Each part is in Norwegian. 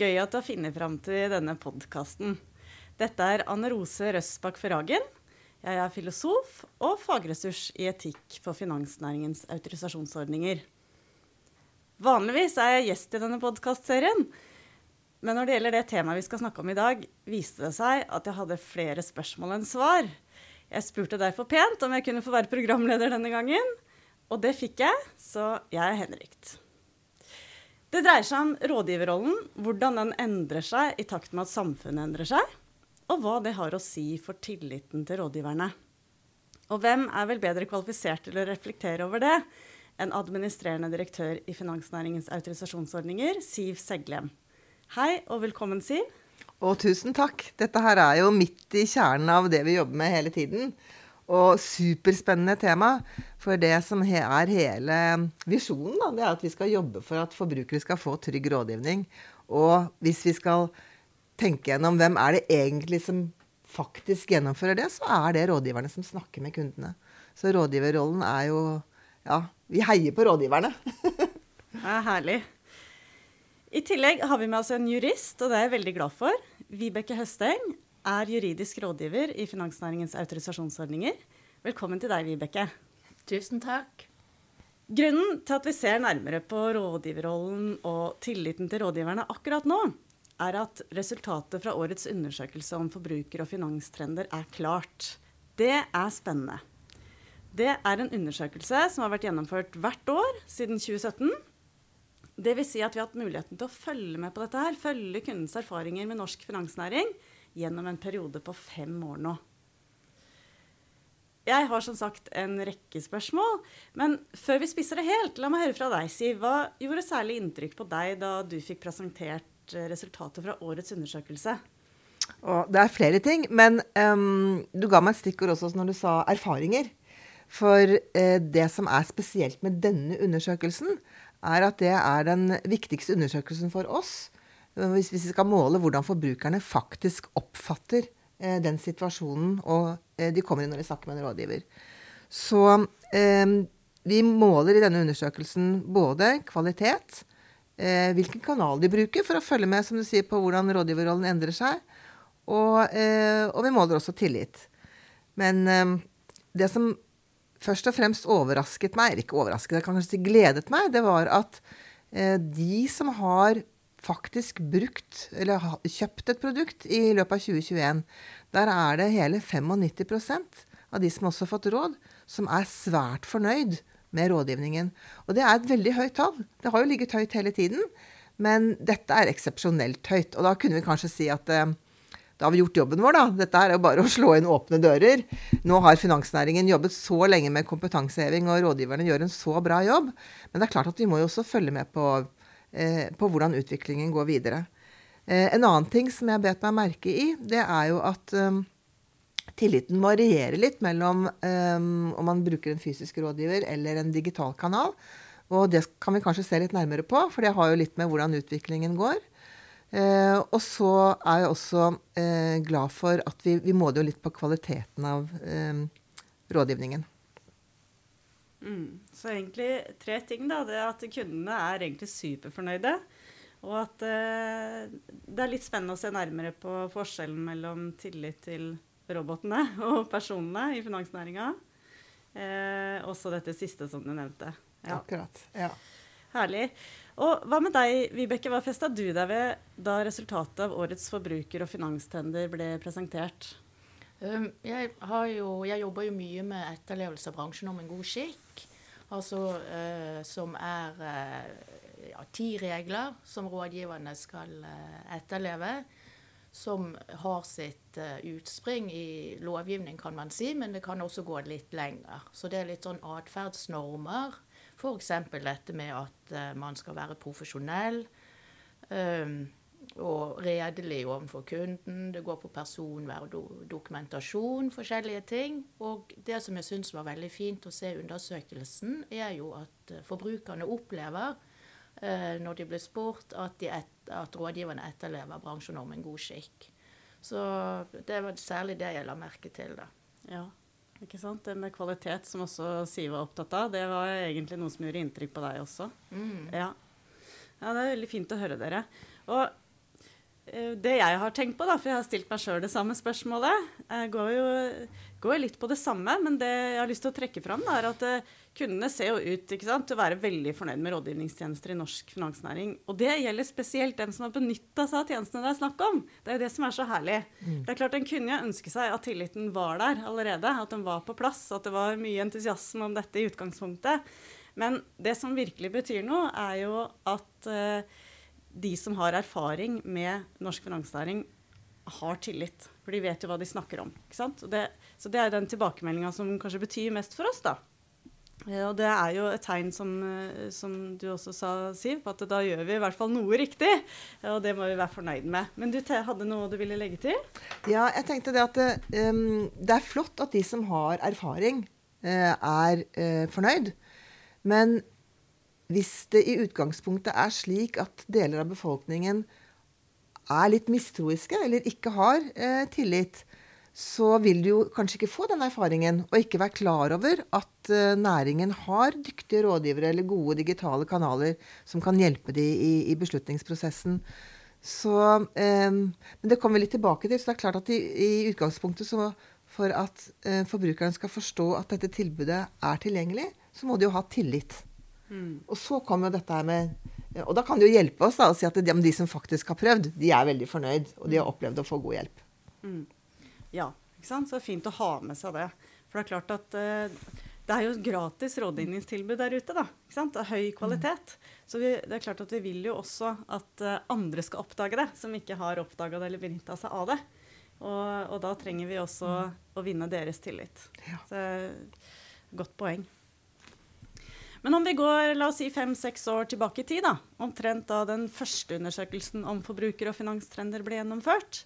Gøy at du har funnet fram til denne podkasten. Dette er Anne Rose Røsbakk Ferragen. Jeg er filosof og fagressurs i etikk for finansnæringens autorisasjonsordninger. Vanligvis er jeg gjest i denne podkastserien. Men når det gjelder det temaet vi skal snakke om i dag, viste det seg at jeg hadde flere spørsmål enn svar. Jeg spurte derfor pent om jeg kunne få være programleder denne gangen. Og det fikk jeg, så jeg er henrykt. Det dreier seg om rådgiverrollen, hvordan den endrer seg i takt med at samfunnet endrer seg, og hva det har å si for tilliten til rådgiverne. Og hvem er vel bedre kvalifisert til å reflektere over det enn administrerende direktør i Finansnæringens autorisasjonsordninger, Siv Seglem. Hei og velkommen, Siv. Og tusen takk. Dette her er jo midt i kjernen av det vi jobber med hele tiden. Og superspennende tema. For det som er hele visjonen, da, det er at vi skal jobbe for at forbrukere skal få trygg rådgivning. Og hvis vi skal tenke gjennom hvem er det egentlig som faktisk gjennomfører det, så er det rådgiverne som snakker med kundene. Så rådgiverrollen er jo Ja, vi heier på rådgiverne. det er herlig. I tillegg har vi med oss en jurist, og det er jeg veldig glad for. Vibeke Høsteng er juridisk rådgiver i Finansnæringens autorisasjonsordninger. Velkommen til deg, Vibeke. Tusen takk. Grunnen til at vi ser nærmere på rådgiverrollen og tilliten til rådgiverne akkurat nå, er at resultatet fra årets undersøkelse om forbruker- og finanstrender er klart. Det er spennende. Det er en undersøkelse som har vært gjennomført hvert år siden 2017. Det vil si at vi har hatt muligheten til å følge med på dette her, følge kundens erfaringer med norsk finansnæring gjennom en periode på fem år nå. Jeg har som sagt en rekke spørsmål, men før vi spisser det helt, la meg høre fra deg, Siv. Hva gjorde særlig inntrykk på deg da du fikk presentert eh, resultatet fra årets undersøkelse? Og det er flere ting, men um, du ga meg et stikkord også når du sa erfaringer. For uh, det som er spesielt med denne undersøkelsen, er at det er den viktigste undersøkelsen for oss. Hvis, vi skal måle hvordan forbrukerne faktisk oppfatter Eh, den situasjonen, og eh, de kommer inn når de snakker med en rådgiver. Så eh, vi måler i denne undersøkelsen både kvalitet, hvilken kanal de bruker for å følge med som du sier, på hvordan rådgiverrollen endrer seg, og, og vi måler også tillit. Men det som først og fremst overrasket meg, eller ikke overrasket, jeg kan kanskje si gledet meg, det var at de som har faktisk brukt, eller kjøpt et produkt i løpet av 2021, der er det hele 95% av de som også har fått råd, som er svært fornøyd med rådgivningen. Og det er et veldig høyt tall. Det har jo ligget høyt hele tiden, men dette er eksepsjonelt høyt. Og da kunne vi kanskje si at eh, da har vi gjort jobben vår, da. Dette er jo bare å slå inn åpne dører. Nå har finansnæringen jobbet så lenge med kompetanseheving, og rådgiverne gjør en så bra jobb. Men det er klart at vi må jo også følge med på på hvordan utviklingen går videre. Eh, en annen ting som jeg bet meg merke i, det er jo at um, tilliten varierer litt mellom om man bruker en fysisk rådgiver eller en digital kanal. Og det kan vi kanskje se litt nærmere på, for det har jo litt med hvordan utviklingen går. Eh, og så er jeg også eh, glad for at vi, vi måler jo litt på kvaliteten av eh, rådgivningen. Mm. Så egentlig tre ting. da, det At kundene er egentlig superfornøyde. Og at eh, det er litt spennende å se nærmere på forskjellen mellom tillit til robotene og personene i finansnæringa. Eh, også dette siste som du nevnte. Ja. Akkurat. Ja. Herlig. Og hva med deg, Vibeke? Hva festa du deg ved da resultatet av årets forbruker- og finanstender ble presentert? Um, jeg, jo, jeg, jobber jo mye med etterlevelse av bransjen om en god skikk. Altså uh, som er uh, ja, ti regler som rådgiverne skal uh, etterleve. Som har sitt utspring i lovgivning, kan man si, men det kan også gå litt lenger. Så det er litt sånn atferdsnormer. F.eks. dette med at man skal være profesjonell. Um, og redelig overfor kunden. Det går på personvern og dokumentasjon, forskjellige ting. Og det som jeg syns var veldig fint å se i undersøkelsen, er jo at eh, forbrukerne opplever, eh, når de blir spurt, at, de et, at rådgiverne etterlever bransjenormen god skikk. Så det var særlig det jeg la merke til, da. Ja, ikke sant. Det med kvalitet, som også Siv var opptatt av, det var egentlig noe som gjorde inntrykk på deg også. Mm. Ja. ja, det er veldig fint å høre dere. Og det jeg har tenkt på, da, for jeg har stilt meg sjøl det samme spørsmålet, eh, går jo, går litt på det samme, men det jeg har lyst til å trekke fram, da, er at eh, kundene ser jo ut ikke sant, til å være veldig fornøyd med rådgivningstjenester i norsk finansnæring. Og det gjelder spesielt dem som har benytta seg av tjenestene det er snakk om. Det er jo det som er så herlig. Mm. Det er klart En kunne jo ønske seg at tilliten var der allerede, at den var på plass, at det var mye entusiasme om dette i utgangspunktet. Men det som virkelig betyr noe, er jo at uh, de som har erfaring med norsk finansnæring, har tillit. For de vet jo hva de snakker om. Det, så det er den tilbakemeldinga som kanskje betyr mest for oss, da. Og det er jo et tegn, som, eh, som, du også sa, Siv, på at da gjør vi i hvert fall noe riktig. Og det må vi være fornøyd med. Men du hadde noe du ville legge til? Ja, jeg tenkte det at um, det er flott at de som har erfaring, uh, er uh, fornøyd. Men hvis det i utgangspunktet er slik at deler av befolkningen er litt mistroiske eller ikke har eh, tillit, så vil du jo kanskje ikke få den erfaringen og ikke være klar over at eh, næringen har dyktige rådgivere eller gode digitale kanaler som kan hjelpe dem i, i beslutningsprosessen. Så, eh, men det kommer vi litt tilbake til. Så det er klart at i, i utgangspunktet så for at uh, forbrukeren skal forstå at dette tilbudet er tilgjengelig, så må de jo ha tillit. Mm. Og så kom jo dette her med Og da kan det jo hjelpe oss da, å si at de, de, som faktisk har prøvd, de er veldig fornøyd, og de har opplevd å få god hjelp. Mm. Ja, ikke sant? så fint å ha med seg det. For det er klart at uh, det er jo gratis rådgivningstilbud der ute. da, ikke sant? Av høy kvalitet. Mm. Så vi, det er klart at vi vil jo også at uh, andre skal oppdage det, som ikke har oppdaga det eller benytta seg av det. Og, og, da trenger vi også mm. å vinne deres tillit. Ja. Så, godt poeng. Men om vi går la oss si fem-seks år tilbake i tid, da, omtrent da den første undersøkelsen om forbruker- og finanstrender ble gjennomført,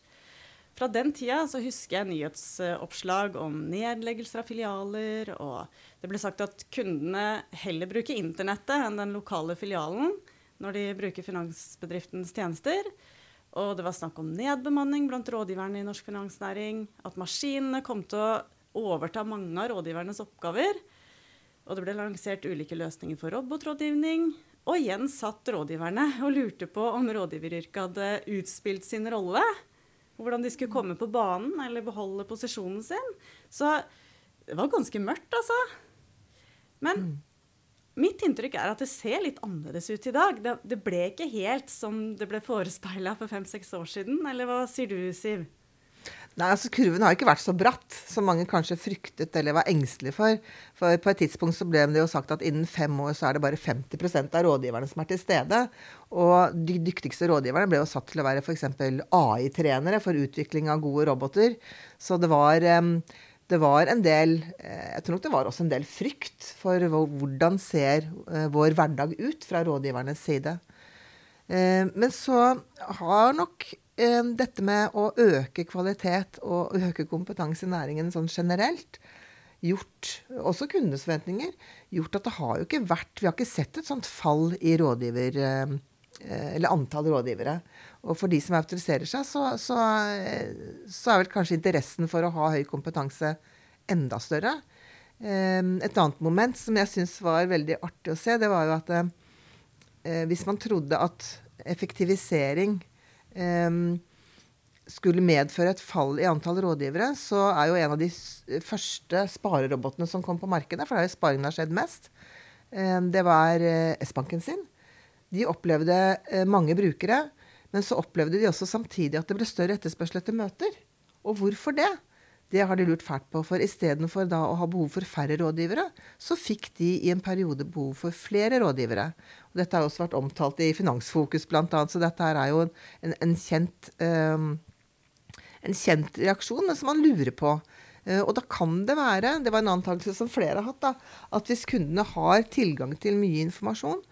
fra den tida så husker jeg nyhetsoppslag om nedleggelser av filialer, og det ble sagt at kundene heller bruker internettet enn den lokale filialen når de bruker finansbedriftens tjenester. Og det var snakk om nedbemanning blant rådgiverne i norsk finansnæring. At maskinene kom til å overta mange av rådgivernes oppgaver. Og det ble lansert ulike løsninger for robotrådgivning. Og igjen satt rådgiverne og lurte på om rådgiveryrket hadde utspilt sin rolle hvordan de skulle komme på banen eller beholde posisjonen sin. Så det var ganske mørkt, altså. Men mm. mitt inntrykk er at det ser litt annerledes ut i dag. Det, det ble ikke helt som det ble forespeila for fem-seks år siden. Eller hva sier du, Siv? Nei, altså Kurven har ikke vært så bratt som mange kanskje fryktet eller var engstelige for. For på et tidspunkt så ble det jo sagt at innen fem år så er det bare 50% av rådgiverne som er til stede. Og de dyktigste rådgiverne ble jo satt til å være f.eks. AI-trenere for utvikling av gode roboter. Så det var, det var en del eh, Jeg tror nok det var også en del frykt for hvordan ser eh, vår hverdag ut fra rådgivernes side. Eh, men så har nok dette med å øke kvalitet og øke kompetanse i næringen sånn generelt gjort, også kundenes forventninger, gjort at det har jo ikke vært Vi har ikke sett et sånt fall i rådgiver eh, eller antall rådgivere. Og for de som autoriserer seg, så, så, så, er vel kanskje interessen for å ha høy kompetanse enda større. Et annet moment som jeg syns var veldig artig å se, det var jo at eh, hvis man trodde at effektivisering skulle medføre et fall i antall rådgivere, så er jo en av de første sparerobotene som kom på markedet, for det er jo sparingen har skjedd mest, det var uh, S-banken sin. De opplevde uh, mange brukere, men så opplevde de også samtidig at det ble større etterspørsel etter møter. Og hvorfor det? Det har de lurt fælt på. For istedenfor da å ha behov for færre rådgivere, så fikk de i en periode behov for flere rådgivere. Og dette har også vært omtalt i Finansfokus bl.a., så dette er jo en, en, kjent, um, en, kjent, reaksjon, men som man lurer på. Uh, og da kan det være, det var en antakelse som flere har hatt, da, at hvis kundene har tilgang til mye informasjon,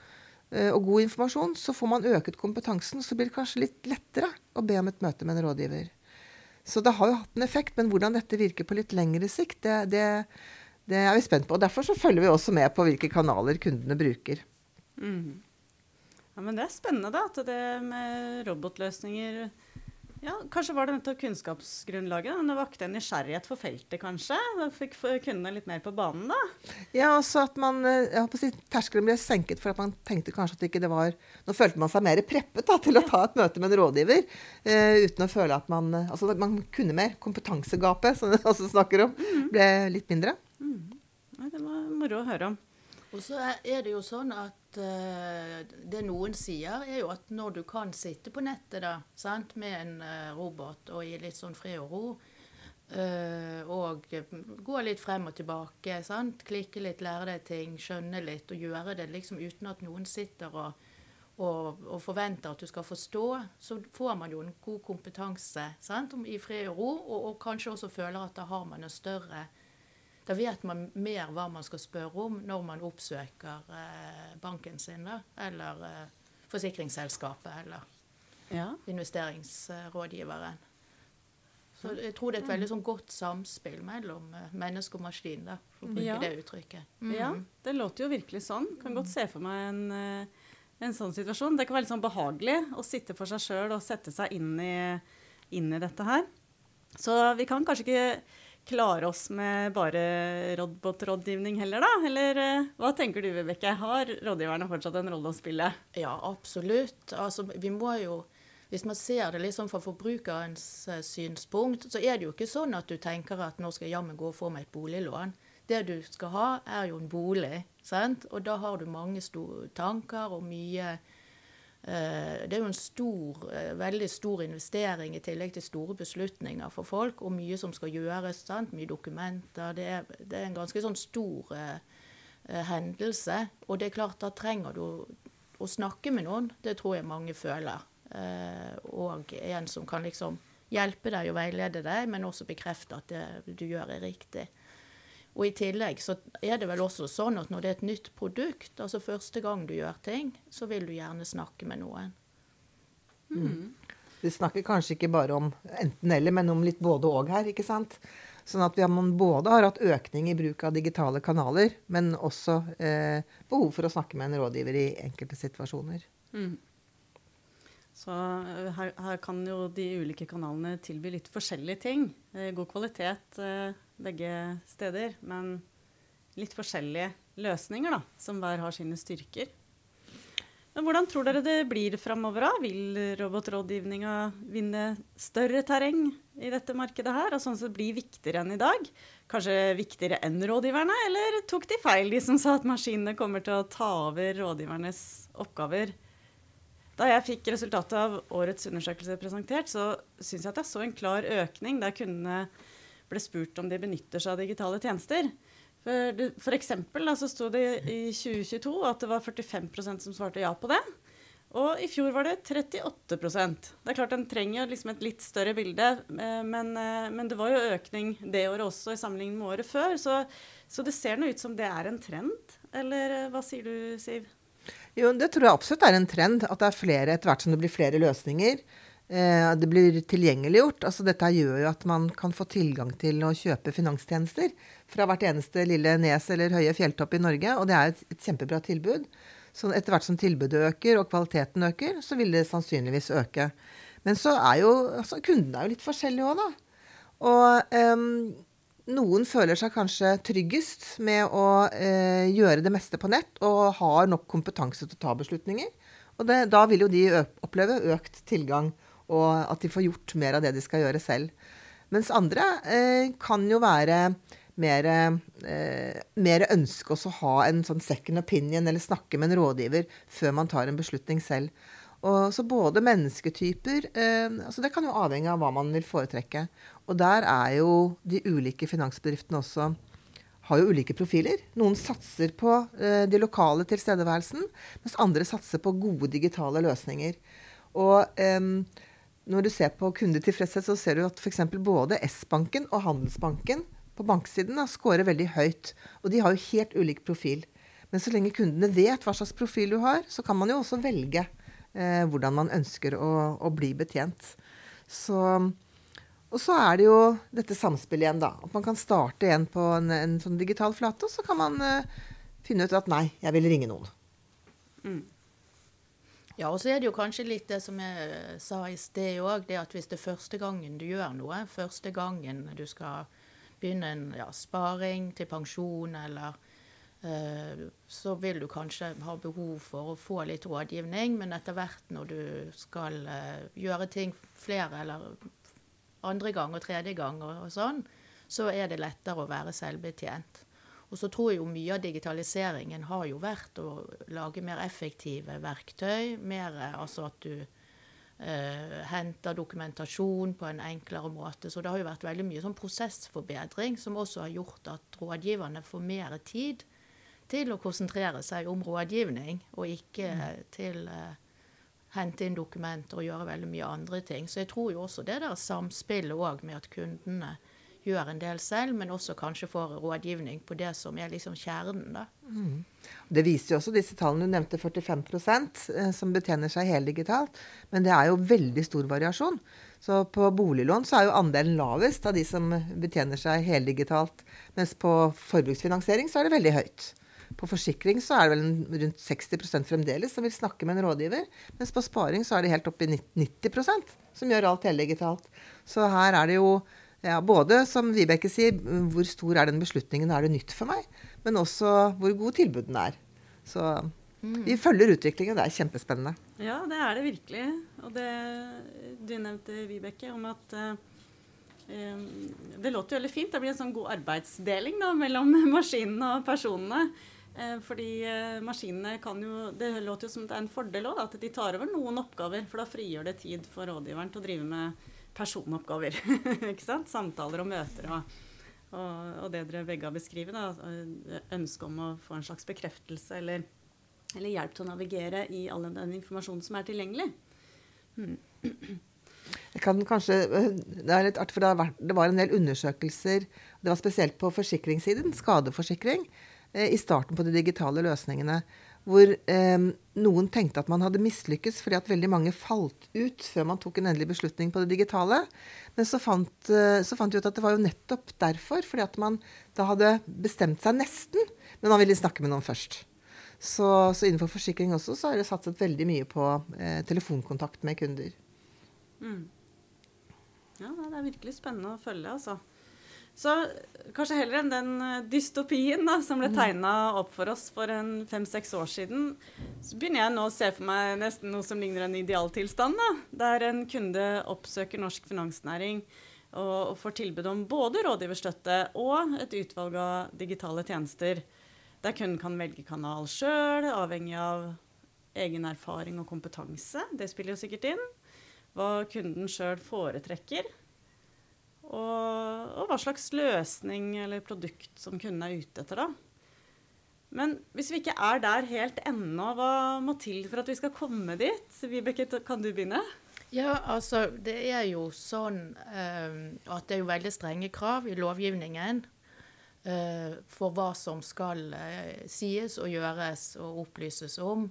uh, og god informasjon, så får man øket kompetansen, så blir det kanskje litt lettere å be om et møte med en rådgiver. Så det har jo hatt en effekt, men hvordan dette virker på litt lengre sikt, det, det, det er vi spent på. Og Derfor så følger vi også med på hvilke kanaler kundene bruker. Mm. Ja, Men det er spennende, da. At det med robotløsninger Ja, Kanskje var det nettopp kunnskapsgrunnlaget. Det vakte en nysgjerrighet for feltet, kanskje? Da fikk kundene litt mer på banen, da? Ja, også at man, eh, jeg håper å si, Terskelen ble senket for at man tenkte kanskje at det ikke det var Nå følte man seg mer preppet da, til å ta et møte med en rådgiver. Uh, uten å føle at man Altså at man kunne mer. Kompetansegapet, som vi også snakker om, mm. ble litt mindre. Mm. Ja, det var moro å høre om. Og så er det jo sånn at det noen sier, er jo at når du kan sitte på nettet da, sant, med en uh, robot og i litt sånn fred og ro, uh, og gå litt frem og tilbake, sant, klikke litt, lære deg ting, skjønne litt, og gjøre det liksom uten at noen sitter og, og, og forventer at du skal forstå, så får man jo en god kompetanse sant, i fred og ro, og, og kanskje også føler at da har man en større da vet man mer hva man skal spørre om når man oppsøker eh, banken sin, da, eller eh, forsikringsselskapet, eller ja. investeringsrådgiveren. Så jeg tror det er et veldig sånn godt samspill mellom eh, menneske og maskin, da, for å bruke ja. det uttrykket. Mm. Ja, det låter jo virkelig sånn. Kan godt se for meg en, en sånn situasjon. Det kan være litt sånn behagelig å sitte for seg sjøl og sette seg inn i, inn i dette her. Så vi kan kanskje ikke klare oss med bare robotrådgivning heller, da? Eller uh, hva tenker du, Vibeke? Har rådgiverne fortsatt en rolle å spille? Ja, absolutt. Altså, vi må jo hvis man ser det liksom fra forbrukerens uh, synspunkt, så er det jo ikke sånn at du tenker at nå skal jeg jammen gå og få meg et boliglån. Det du skal ha, er jo en bolig. Sant? Og da har du mange store tanker og mye Eh, det er jo en stor, eh, veldig stor investering i tillegg til store beslutninger for folk, og mye som skal gjøres. Sant? Mye dokumenter. Det er, det er, en ganske sånn stor eh, eh, hendelse. Og det er klart, da trenger du å snakke med noen. Det tror jeg mange føler. Eh, og en som kan liksom hjelpe deg og veilede deg, men også bekrefte at det du gjør, er riktig. Og i tillegg så er det vel også sånn at når det er et nytt produkt, altså første gang du gjør ting, så vil du gjerne snakke med noen. Mm. Vi snakker kanskje ikke bare om enten-eller, men om litt både og her, ikke sant? Sånn at vi har, både har hatt økning i bruk av digitale kanaler, men også eh, behov for å snakke med en rådgiver i enkelte situasjoner. Mm. Så eh, her, her, kan jo de ulike kanalene tilby litt forskjellige ting. Eh, god kvalitet. Eh, begge steder. Men litt forskjellige løsninger, da, som hver har sine styrker. Men hvordan tror dere det blir framover? Vil robotrådgivninga vinne større terreng i dette markedet her, og sånn sett bli viktigere enn i dag? Kanskje viktigere enn rådgiverne, eller tok de feil, de som sa at maskinene kommer til å ta over rådgivernes oppgaver? Da jeg fikk resultatet av årets undersøkelse presentert, så syns jeg at jeg så en klar økning der kundene ble spurt om de benytter seg av digitale tjenester. For, for eksempel så sto det i 2022 at det var 45% som svarte ja på det. Og i fjor var det 38% Det er klart Den trenger liksom et litt større bilde, eh, men, eh, men, det var jo økning det året også i sammenligning med året før. Så, så det ser nå ut som det er en trend. Eller eh, hva sier du, Siv? Jo, Det tror jeg absolutt er en trend. At det er flere etter hvert som det blir flere løsninger. Eh, det blir tilgjengeliggjort. Altså, dette gjør jo at man kan få tilgang til å kjøpe finanstjenester fra hvert eneste lille nes eller høye fjelltopp i Norge, og det er et, et kjempebra tilbud. Så etter hvert som tilbudet øker og kvaliteten øker, så vil det sannsynligvis øke. Men så er jo altså, kundene er jo litt forskjellige òg, da. Og um, noen føler seg kanskje tryggest med å uh, gjøre det meste på nett og har nok kompetanse til å ta beslutninger. Og det, da vil jo de oppleve økt tilgang og at de får gjort mer av det de skal gjøre selv. Mens andre eh, kan jo være mer, eh, mer ønske å ha en sånn second opinion eller snakke med en rådgiver før man tar en beslutning selv. Og, så både mennesketyper eh, altså Det kan jo avhenge av hva man vil foretrekke. Og der er jo de ulike finansbedriftene også har jo ulike profiler. Noen satser på eh, de lokale tilstedeværelsen, mens andre satser på gode digitale løsninger. Og eh, når du ser på kundetilfredshet, så ser du at f.eks. både S-banken og Handelsbanken på banksiden da, scorer veldig høyt. Og de har jo helt ulik profil. Men så lenge kundene vet hva slags profil du har, så kan man jo også velge eh, hvordan man ønsker å, å bli betjent. Så, og så er det jo dette samspillet igjen, da. At man kan starte igjen på en, en sånn digital flate, og så kan man eh, finne ut at nei, jeg vil ringe noen. Mm. Ja, og så er det jo kanskje litt det som jeg sa i sted òg, det at hvis det er første gangen du gjør noe, første gangen du skal begynne en ja, sparing til pensjon eller eh, så vil du kanskje ha behov for å få litt rådgivning, men etter hvert når du skal eh, gjøre ting flere eller andre gang og tredje gang og, og sånn, så er det lettere å være selvbetjent. Og så tror jeg jo mye av digitaliseringen har jo vært å lage mer effektive verktøy. Mer altså at du eh, henter dokumentasjon på en enklere måte. Så det har jo vært veldig mye sånn prosessforbedring som også har gjort at rådgiverne får mer tid til å konsentrere seg om rådgivning, og ikke mm. til eh, hente inn dokumenter og gjøre veldig mye andre ting. Så jeg tror jo også det der samspillet òg med at kundene gjør en del selv, men også kanskje får rådgivning på det som er liksom kjernen. da. Mm. Det viser jo også disse tallene. Du nevnte 45 eh, som betjener seg heldigitalt. Men det er jo veldig stor variasjon. Så på boliglån så er jo andelen lavest av de som betjener seg heldigitalt. Mens på forbruksfinansiering så er det veldig høyt. På forsikring så er det vel rundt 60% fremdeles som vil snakke med en rådgiver. Mens på sparing så er det helt oppi i 90% som gjør alt heldigitalt. Så her er det jo ja, både, som Vibeke sier, hvor stor er den beslutningen, er det nytt for meg? Men også hvor god tilbudene er. Så mm. vi følger utviklingen. Det er kjempespennende. Ja, det er det virkelig. Og det du nevnte, Vibeke, om at uh, det låter veldig fint. Det blir en sånn god arbeidsdeling da, mellom maskinene og personene. Eh, fordi eh, maskinene kan jo Det låter jo som det er en fordel òg, at de tar over noen oppgaver. For da frigjør det tid for rådgiveren til å drive med personoppgaver. ikke sant? Samtaler og møter og, og, og det dere begge har beskrevet. Ønsket om å få en slags bekreftelse eller, eller, hjelp til å navigere i all den informasjonen som er tilgjengelig. Hmm. Jeg kan kanskje, det, er litt artig, for det, vært, det var en del undersøkelser, det var spesielt på forsikringssiden, skadeforsikring, i starten på de digitale løsningene hvor eh, noen tenkte at man hadde mislykkes fordi at veldig mange falt ut før man tok en endelig beslutning på det digitale. Men så fant, eh, så fant vi ut at det var jo nettopp derfor, fordi at man da hadde bestemt seg nesten, men man ville snakke med noen først. Så, så innenfor forsikring også så har det satset veldig mye på eh, telefonkontakt med kunder. Mm. Ja, det er virkelig spennende å følge, altså. Så kanskje heller enn den eh, dystopien da, som ble mm. tegna opp for oss for en fem-seks år siden, så begynner jeg nå å se for meg nesten noe som ligner en idealtilstand. da, Der en kunde oppsøker norsk finansnæring og, og får tilbud om både rådgiverstøtte og et utvalg av digitale tjenester. Der kunden kan velge kanal sjøl, avhengig av egen erfaring og kompetanse. Det spiller jo sikkert inn. Hva kunden sjøl foretrekker og, og, hva slags løsning eller produkt som kunden er ute etter, da. Men hvis vi ikke er der helt ennå, hva må til for at vi skal komme dit? Vibeke, kan du begynne? Ja, altså det er jo sånn uh, at det er jo veldig strenge krav i lovgivningen uh, for hva som skal uh, sies og gjøres og opplyses om.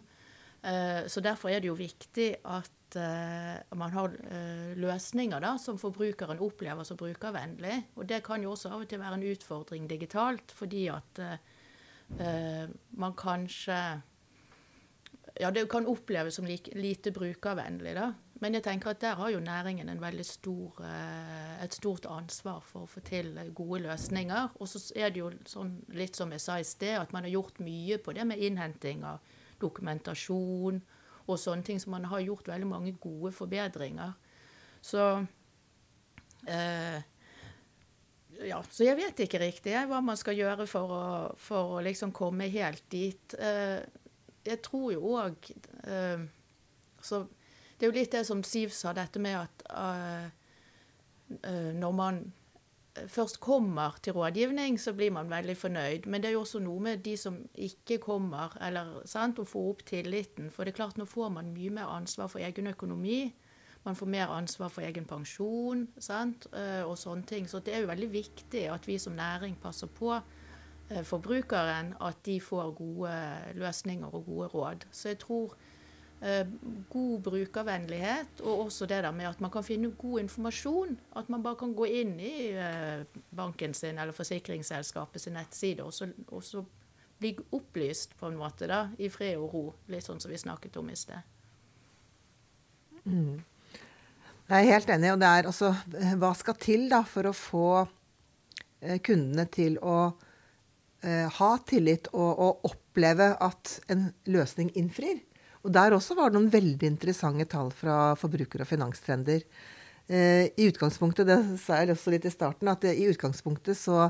Så derfor er det jo viktig at uh, man har uh, løsninger da, som forbrukeren opplever som brukervennlig. Og det kan jo også av og til være en utfordring digitalt, fordi at man kanskje Ja, det kan oppleves som lite brukervennlig, da. Men jeg tenker at der har jo næringen en stor, et stort ansvar for å få til gode løsninger. Og så er det jo sånn, litt som jeg sa i sted, at man har gjort mye på det med innhenting av dokumentasjon og sånne ting. Så man har gjort veldig mange gode forbedringer. Så eh, ja, så jeg vet ikke riktig hva man skal gjøre for å, for å liksom komme helt dit. Eh, jeg tror jo òg eh, Det er jo litt det som Siv sa, dette med at eh, når man først kommer til rådgivning, så blir man veldig fornøyd. Men det er jo også noe med de som ikke kommer, eller sant, å få opp tilliten. For det er klart, nå får man mye mer ansvar for egen økonomi. Man får mer ansvar for egen pensjon sant, eh, og sånne ting. Så det er jo veldig viktig at vi som næring passer på eh, forbrukeren, at de får gode løsninger og gode råd. Så jeg tror Eh, god brukervennlighet, og også det der med at man kan finne god informasjon. At man bare kan gå inn i eh, banken sin eller forsikringsselskapet sin nettside og så, og så bli opplyst på en måte da, i fred og ro. Litt sånn som vi snakket om i sted. Mm. Jeg er helt enig. Og det er altså Hva skal til da for å få eh, kundene til å eh, ha tillit og, og, oppleve at en løsning innfrir? Og der også var det noen veldig interessante tall fra forbruker- og finanstrender. Eh, I utgangspunktet, det sa jeg også litt i starten, at det, i utgangspunktet så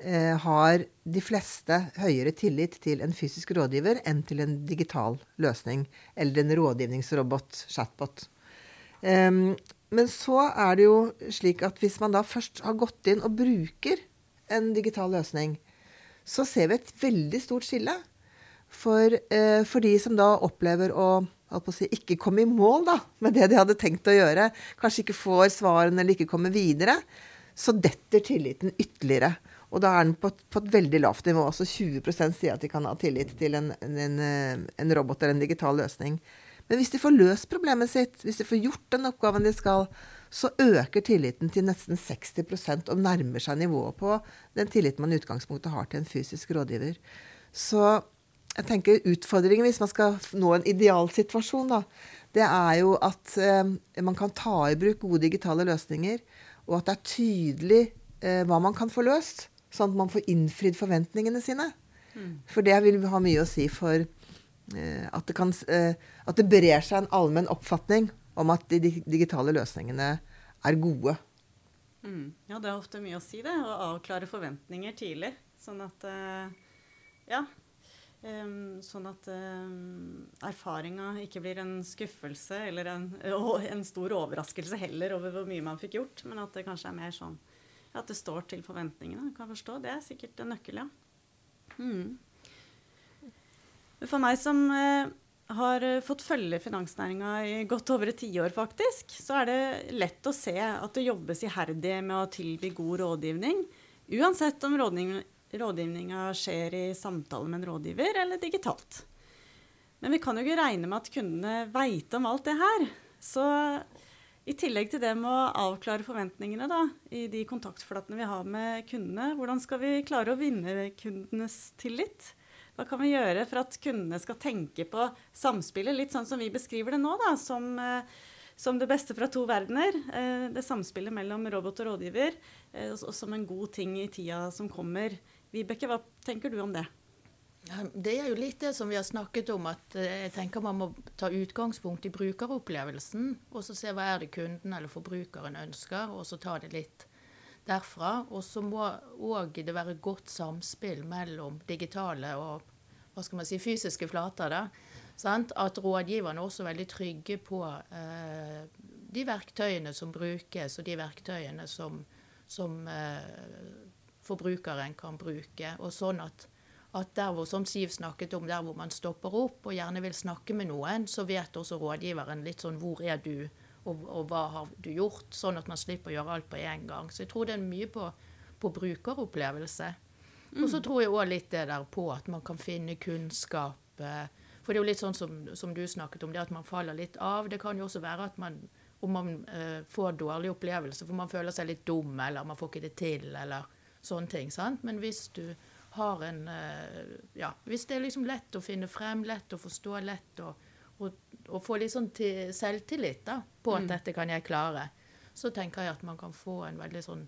eh, har de fleste høyere tillit til en fysisk rådgiver enn til en digital løsning eller en rådgivningsrobot, chatbot. Um, men så er det jo slik at hvis man da først har gått inn og bruker en digital løsning, så ser vi et veldig stort skille. For, eh, for de som da opplever å, å si, ikke komme i mål da, med det de hadde tenkt å gjøre, kanskje ikke får svarene eller ikke kommer videre, så detter tilliten ytterligere. Og da er den på, på et veldig lavt nivå. Altså 20% sier at de kan ha tillit til en, en, en robot eller en digital løsning. Men hvis de får løst problemet sitt, hvis de får gjort den oppgaven de skal, så øker tilliten til nesten 60 og nærmer seg nivået på den tilliten man i utgangspunktet har til en fysisk rådgiver. Så jeg tenker utfordringen hvis man skal nå en idealsituasjon, da, det er jo at eh, man kan ta i bruk gode digitale løsninger, og at det er tydelig eh, hva man kan få løst, sånn at man får innfridd forventningene sine. Mm. For det vil ha mye å si for Eh, at det, kan, at det brer seg en allmenn oppfatning om at de digitale løsningene er gode. Mm. Ja, det er ofte mye å si, det. Å avklare forventninger tidlig. Sånn at Ja. Um, sånn at um, erfaringa ikke blir en skuffelse eller en, en, stor overraskelse heller over hvor mye man fikk gjort, men at det kanskje er mer sånn at det står til forventningene. Kan forstå. Det er sikkert en nøkkel, ja. Mm. For meg som uh, har fått følge finansnæringa i godt over et tiår, faktisk, så er det lett å se at det jobbes iherdig med å tilby god rådgivning, uansett om rådgivninga skjer i samtale med en rådgiver eller digitalt. Men vi kan jo ikke regne med at kundene veit om alt det her. Så i tillegg til det med å avklare forventningene da, i de kontaktflatene vi har med kundene, hvordan skal vi klare å vinne kundenes tillit? Hva kan vi gjøre for at kundene skal tenke på samspillet, litt sånn som vi beskriver det nå, da, som, eh, som det beste fra to verdener. Eh, det samspillet mellom robot og rådgiver, eh, og som en god ting i tida som kommer. Vibeke, hva tenker du om det? Det er jo litt det som vi har snakket om, at jeg tenker man må ta utgangspunkt i brukeropplevelsen. Og så se hva er det kunden eller forbrukeren ønsker, og så ta det litt derfra. Og så må òg det være godt samspill mellom digitale og hva skal man si, fysiske flater. da, sant? At rådgiverne også er veldig trygge på eh, de verktøyene som brukes, og de verktøyene som, som eh, forbrukeren kan bruke. Og sånn at, at der hvor, som Siv snakket om, der hvor man stopper opp og gjerne vil snakke med noen, så vet også rådgiveren litt sånn hvor er du? og, og, hva har du gjort, sånn at man slipper å gjøre alt på én gang. Så jeg tror det er mye på, på brukeropplevelse. Mm. Og så tror jeg òg litt det der på at man kan finne kunnskap. Eh, for det er jo litt sånn som, som, du snakket om, det at man faller litt av. Det kan jo også være at man om man eh, får dårlig opplevelse, for man føler seg litt dum, eller man får ikke det til, eller sånne ting. sant? Men hvis du har en eh, Ja, hvis det er liksom lett å finne frem, lett å forstå, lett å og, og få litt sånn selvtillit da, på at mm. dette kan jeg klare, så tenker jeg at man kan få en veldig sånn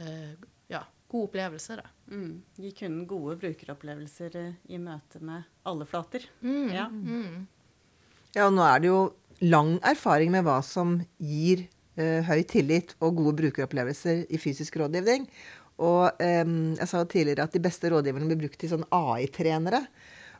uh, ja, god opplevelse. da. Mm. Gi kunden gode brukeropplevelser uh, i møte med alle flater. Mm. Ja. Mm. ja, og nå er det jo lang erfaring med hva som gir uh, høy tillit og gode brukeropplevelser i fysisk rådgivning. Og um, jeg sa jo tidligere at de beste rådgiverne blir brukt til sånn AI-trenere.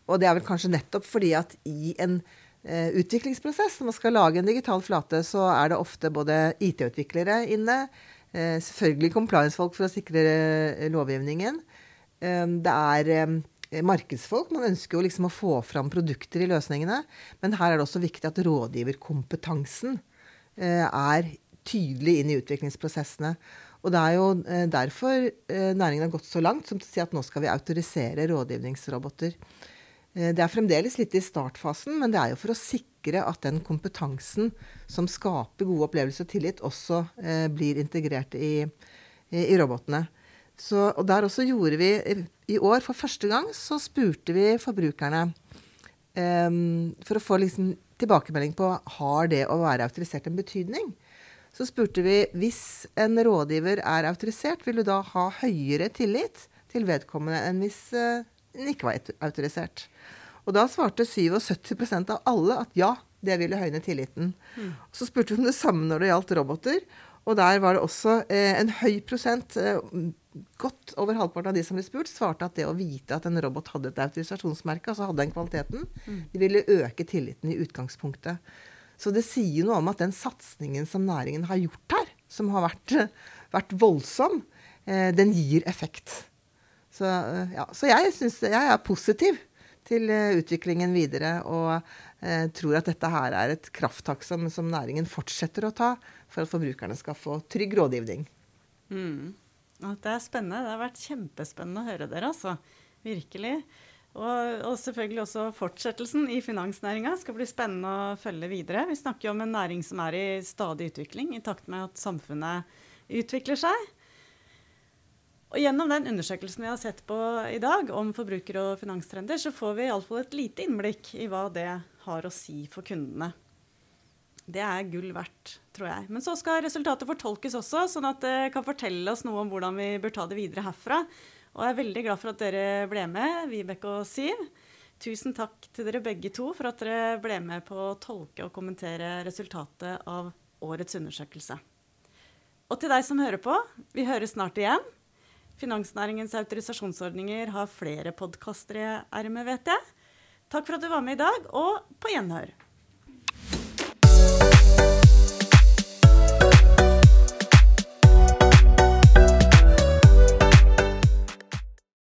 Og det er vel kanskje nettopp fordi at i en eh, utviklingsprosess. Når man skal lage en digital flate, så er det ofte både IT-utviklere inne, eh, selvfølgelig compliance-folk for å sikre eh, lovgivningen. Eh, det er eh, markedsfolk. Man ønsker jo liksom å få fram produkter i løsningene. Men her er det også viktig at rådgiverkompetansen er tydelig inn i utviklingsprosessene. Og det er jo derfor næringen har gått så langt som til å si at nå skal vi autorisere rådgivningsroboter. Eh, det er fremdeles litt i startfasen, men det er jo for å sikre at den kompetansen som skaper gode opplevelser og tillit, også eh, blir integrert i, i robotene. Så, og der også gjorde vi I år, for første gang, så spurte vi forbrukerne um, for å få liksom tilbakemelding på har det å være autorisert en betydning. Så spurte vi hvis en rådgiver er autorisert, vil du da ha høyere tillit til vedkommende enn hvis uh, den ikke var autorisert. Og da svarte 77% av alle at ja, det ville høyne tilliten. Mm. Så spurte vi om det samme når det gjaldt roboter. Og der var det også eh, en høy prosent, eh, godt over halvparten av de som ble spurt, svarte at det å vite at en robot hadde et autorisasjonsmerke, altså hadde den kvaliteten, mm. de ville øke tilliten i utgangspunktet. Så det sier noe om at den satsingen som næringen har gjort her, som har vært, vært voldsom, eh, den gir effekt. Så, eh, ja, så jeg, synes, jeg er positiv til eh, utviklingen videre. Og tror at dette her er et krafttak som, som, næringen fortsetter å ta for at forbrukerne skal få trygg rådgivning. Mm. Det er spennende. Det har vært kjempespennende å høre dere, altså. Virkelig. Og, og, selvfølgelig også fortsettelsen i finansnæringa skal bli spennende å følge videre. Vi snakker jo om en næring som er i stadig utvikling, i takt med at samfunnet utvikler seg. Og gjennom den undersøkelsen vi har sett på i dag om forbruker- og finanstrender, så får vi iallfall et lite innblikk i hva det har å si for kundene. Det er gull verdt, tror jeg. Men så skal resultatet fortolkes også, sånn at det kan fortelle oss noe om hvordan vi bør ta det videre herfra. Og jeg er veldig glad for at dere ble med, Vibeke og Siv. Tusen takk til dere begge to for at dere ble med på å tolke og kommentere resultatet av årets undersøkelse. Og til deg som hører på, vi høres snart igjen. Finansnæringens autorisasjonsordninger har flere podkaster i ermet, vet jeg. Takk for at du var med i dag, og på gjenhør.